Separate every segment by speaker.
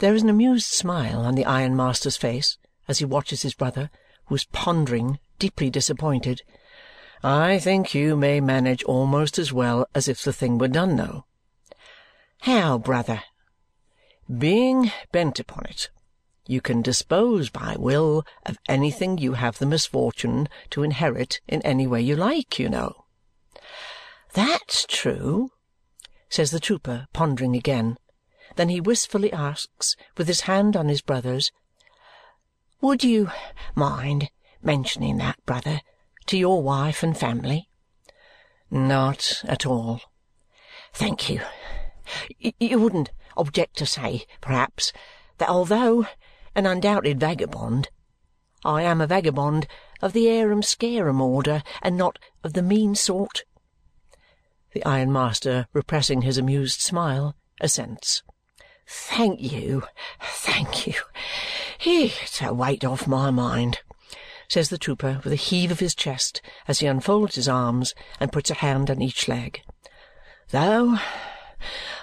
Speaker 1: There is an amused smile on the ironmaster's face as he watches his brother, who is pondering, deeply disappointed. "I think you may manage almost as well as if the thing were done, though." "How, brother?" "Being bent upon it, you can dispose by will of anything you have the misfortune to inherit in any way you like, you know." "That's true," says the trooper, pondering again. Then he wistfully asks, with his hand on his brother's, "Would you mind mentioning that, brother, to your wife and family?" "Not at all." "Thank you. You wouldn't object to say, perhaps, that although an undoubted vagabond, I am a vagabond of the harum scarum order and not of the mean sort?" The ironmaster, repressing his amused smile, assents. "Thank you, thank you. It's a weight off my mind," says the trooper with a heave of his chest as he unfolds his arms and puts a hand on each leg. "Though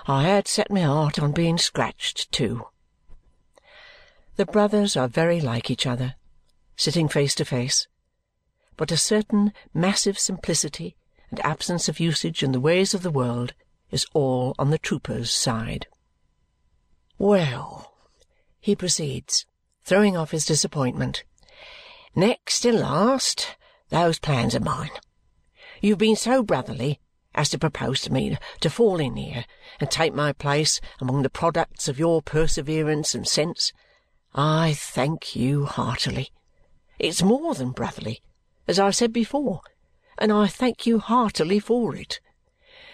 Speaker 1: I had set my heart on being scratched too." The brothers are very like each other, sitting face to face, but a certain massive simplicity and absence of usage in the ways of the world is all on the trooper's side. "Well," he proceeds, throwing off his disappointment, "next and last, those plans of mine. You have been so brotherly as to propose to me to fall in here and take my place among the products of your perseverance and sense. I thank you heartily. It's more than brotherly, as I said before, and I thank you heartily for it,"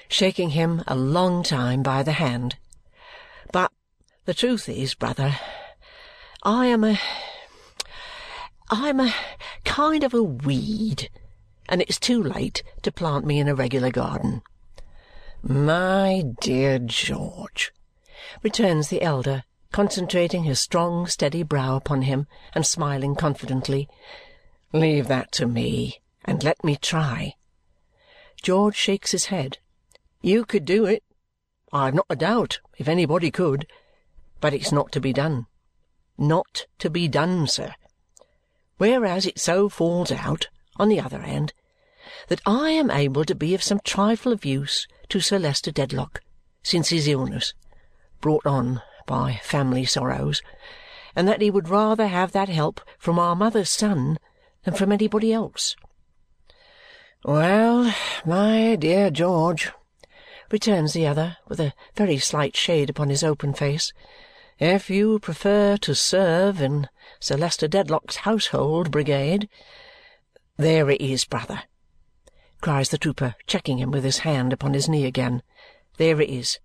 Speaker 1: shaking him a long time by the hand. "But the truth is, brother, I am a I am a kind of a weed, and it's too late to plant me in a regular garden." "My dear George," returns the elder, concentrating his strong steady brow upon him and smiling confidently, "leave that to me, and let me try." George shakes his head. "You could do it, I have not a doubt, if anybody could. But it's not to be done. Not to be done, sir. Whereas it so falls out, on the other hand, that I am able to be of some trifle of use to Sir Leicester Dedlock since his illness, brought on by family sorrows, and that he would rather have that help from our mother's son than from anybody else." "Well, my dear George," returns the other with a very slight shade upon his open face. If you prefer to serve in Sir Leicester Dedlock's household brigade "There it is, brother!" cries the trooper, checking him with his hand upon his knee again. "There it is.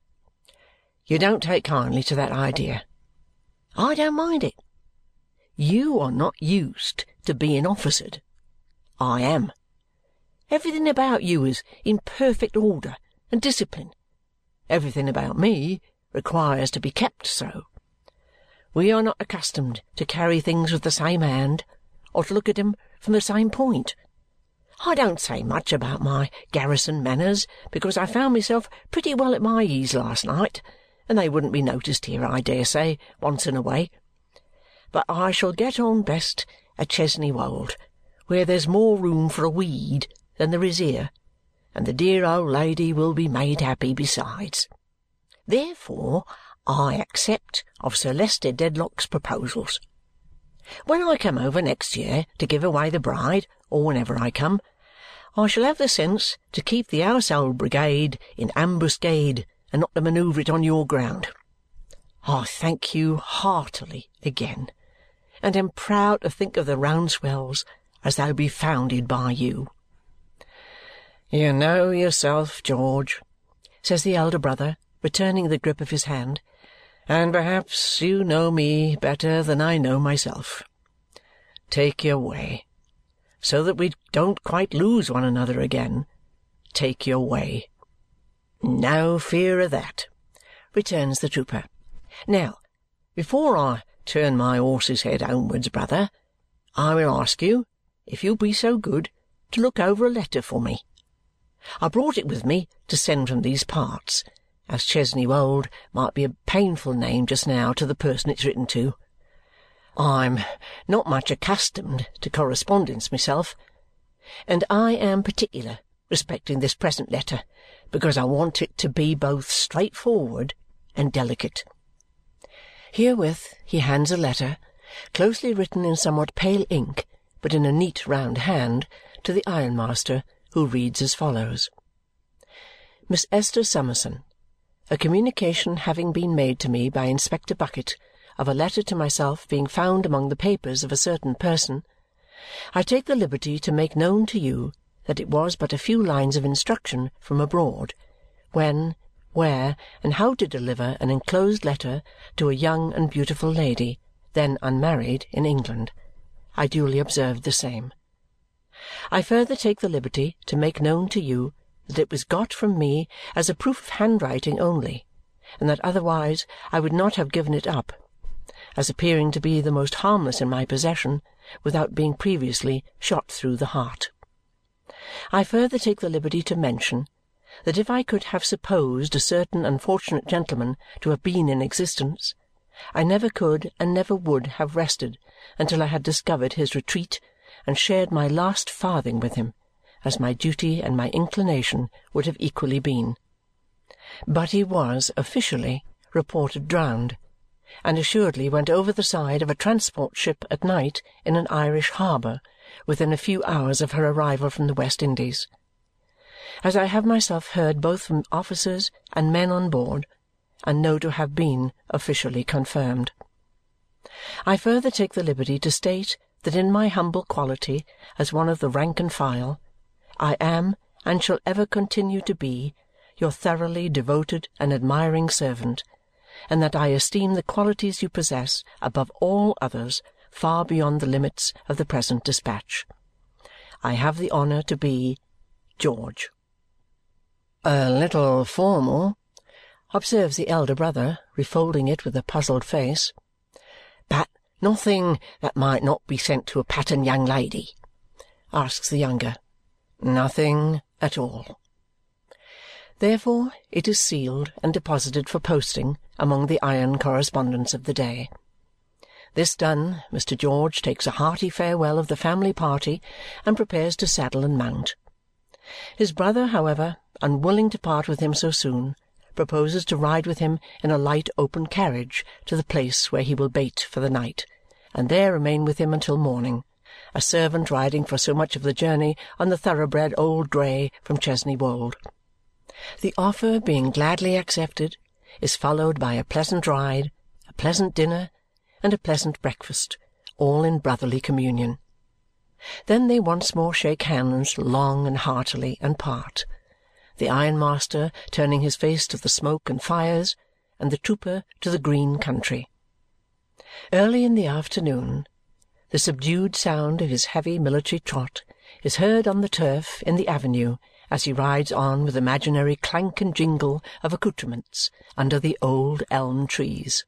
Speaker 1: You don't take kindly to that idea. I don't mind it. You are not used to being officered. I am. Everything about you is in perfect order and discipline. Everything about me requires to be kept so. We are not accustomed to carry things with the same hand or to look at them from the same point. I don't say much about my garrison manners because I found myself pretty well at my ease last night, and they wouldn't be noticed here, I dare say, once in a way. But I shall get on best at Chesney Wold, where there's more room for a weed than there is here, and the dear old lady will be made happy besides. Therefore I accept of Sir Leicester Dedlock's proposals. When I come over next year to give away the bride, or whenever I come, I shall have the sense to keep the household brigade in ambuscade and not to manoeuvre it on your ground. I thank you heartily again, and am proud to think of the Rouncewells as they'll be founded by you. You know yourself, George, says the elder brother, returning the grip of his hand and perhaps you know me better than I know myself. Take your way. So that we don't quite lose one another again, take your way. No fear of that, returns the trooper. Now, before I turn my horse's head homewards, brother, I will ask you, if you'll be so good, to look over a letter for me. I brought it with me to send from these parts, as Chesney Wold might be a painful name just now to the person it's written to. I'm not much accustomed to correspondence myself, and I am particular respecting this present letter because I want it to be both straightforward and delicate. Herewith he hands a letter, closely written in somewhat pale ink but in a neat round hand, to the ironmaster, who reads as follows. Miss Esther Summerson, a communication having been made to me by Inspector Bucket of a letter to myself being found among the papers of a certain person, I take the liberty to make known to you that it was but a few lines of instruction from abroad when, where, and how to deliver an enclosed letter to a young and beautiful lady, then unmarried, in England. I duly observed the same. I further take the liberty to make known to you that it was got from me as a proof of handwriting only, and that otherwise I would not have given it up, as appearing to be the most harmless in my possession without being previously shot through the heart. I further take the liberty to mention that if I could have supposed a certain unfortunate gentleman to have been in existence, I never could and never would have rested until I had discovered his retreat and shared my last farthing with him, as my duty and my inclination would have equally been. But he was, officially, reported drowned, and assuredly went over the side of a transport ship at night in an Irish harbour within a few hours of her arrival from the West Indies. As I have myself heard both from officers and men on board, and know to have been officially confirmed. I further take the liberty to state that in my humble quality as one of the rank and file, I am and shall ever continue to be your thoroughly devoted and admiring servant, and that I esteem the qualities you possess above all others far beyond the limits of the present dispatch. I have the honour to be George. A little formal, observes the elder brother, refolding it with a puzzled face. But nothing that might not be sent to a pattern young lady? asks the younger. Nothing at all. Therefore it is sealed and deposited for posting among the iron correspondence of the day. This done, Mr. George takes a hearty farewell of the family party and prepares to saddle and mount. His brother, however, unwilling to part with him so soon, proposes to ride with him in a light open carriage to the place where he will bait for the night, and there remain with him until morning, a servant riding for so much of the journey on the thoroughbred old grey from Chesney Wold. The offer being gladly accepted, is followed by a pleasant ride, a pleasant dinner, and a pleasant breakfast, all in brotherly communion. Then they once more shake hands long and heartily and part, the ironmaster turning his face to the smoke and fires, and the trooper to the green country. Early in the afternoon, the subdued sound of his heavy military trot is heard on the turf in the avenue as he rides on with imaginary clank and jingle of accoutrements under the old elm trees.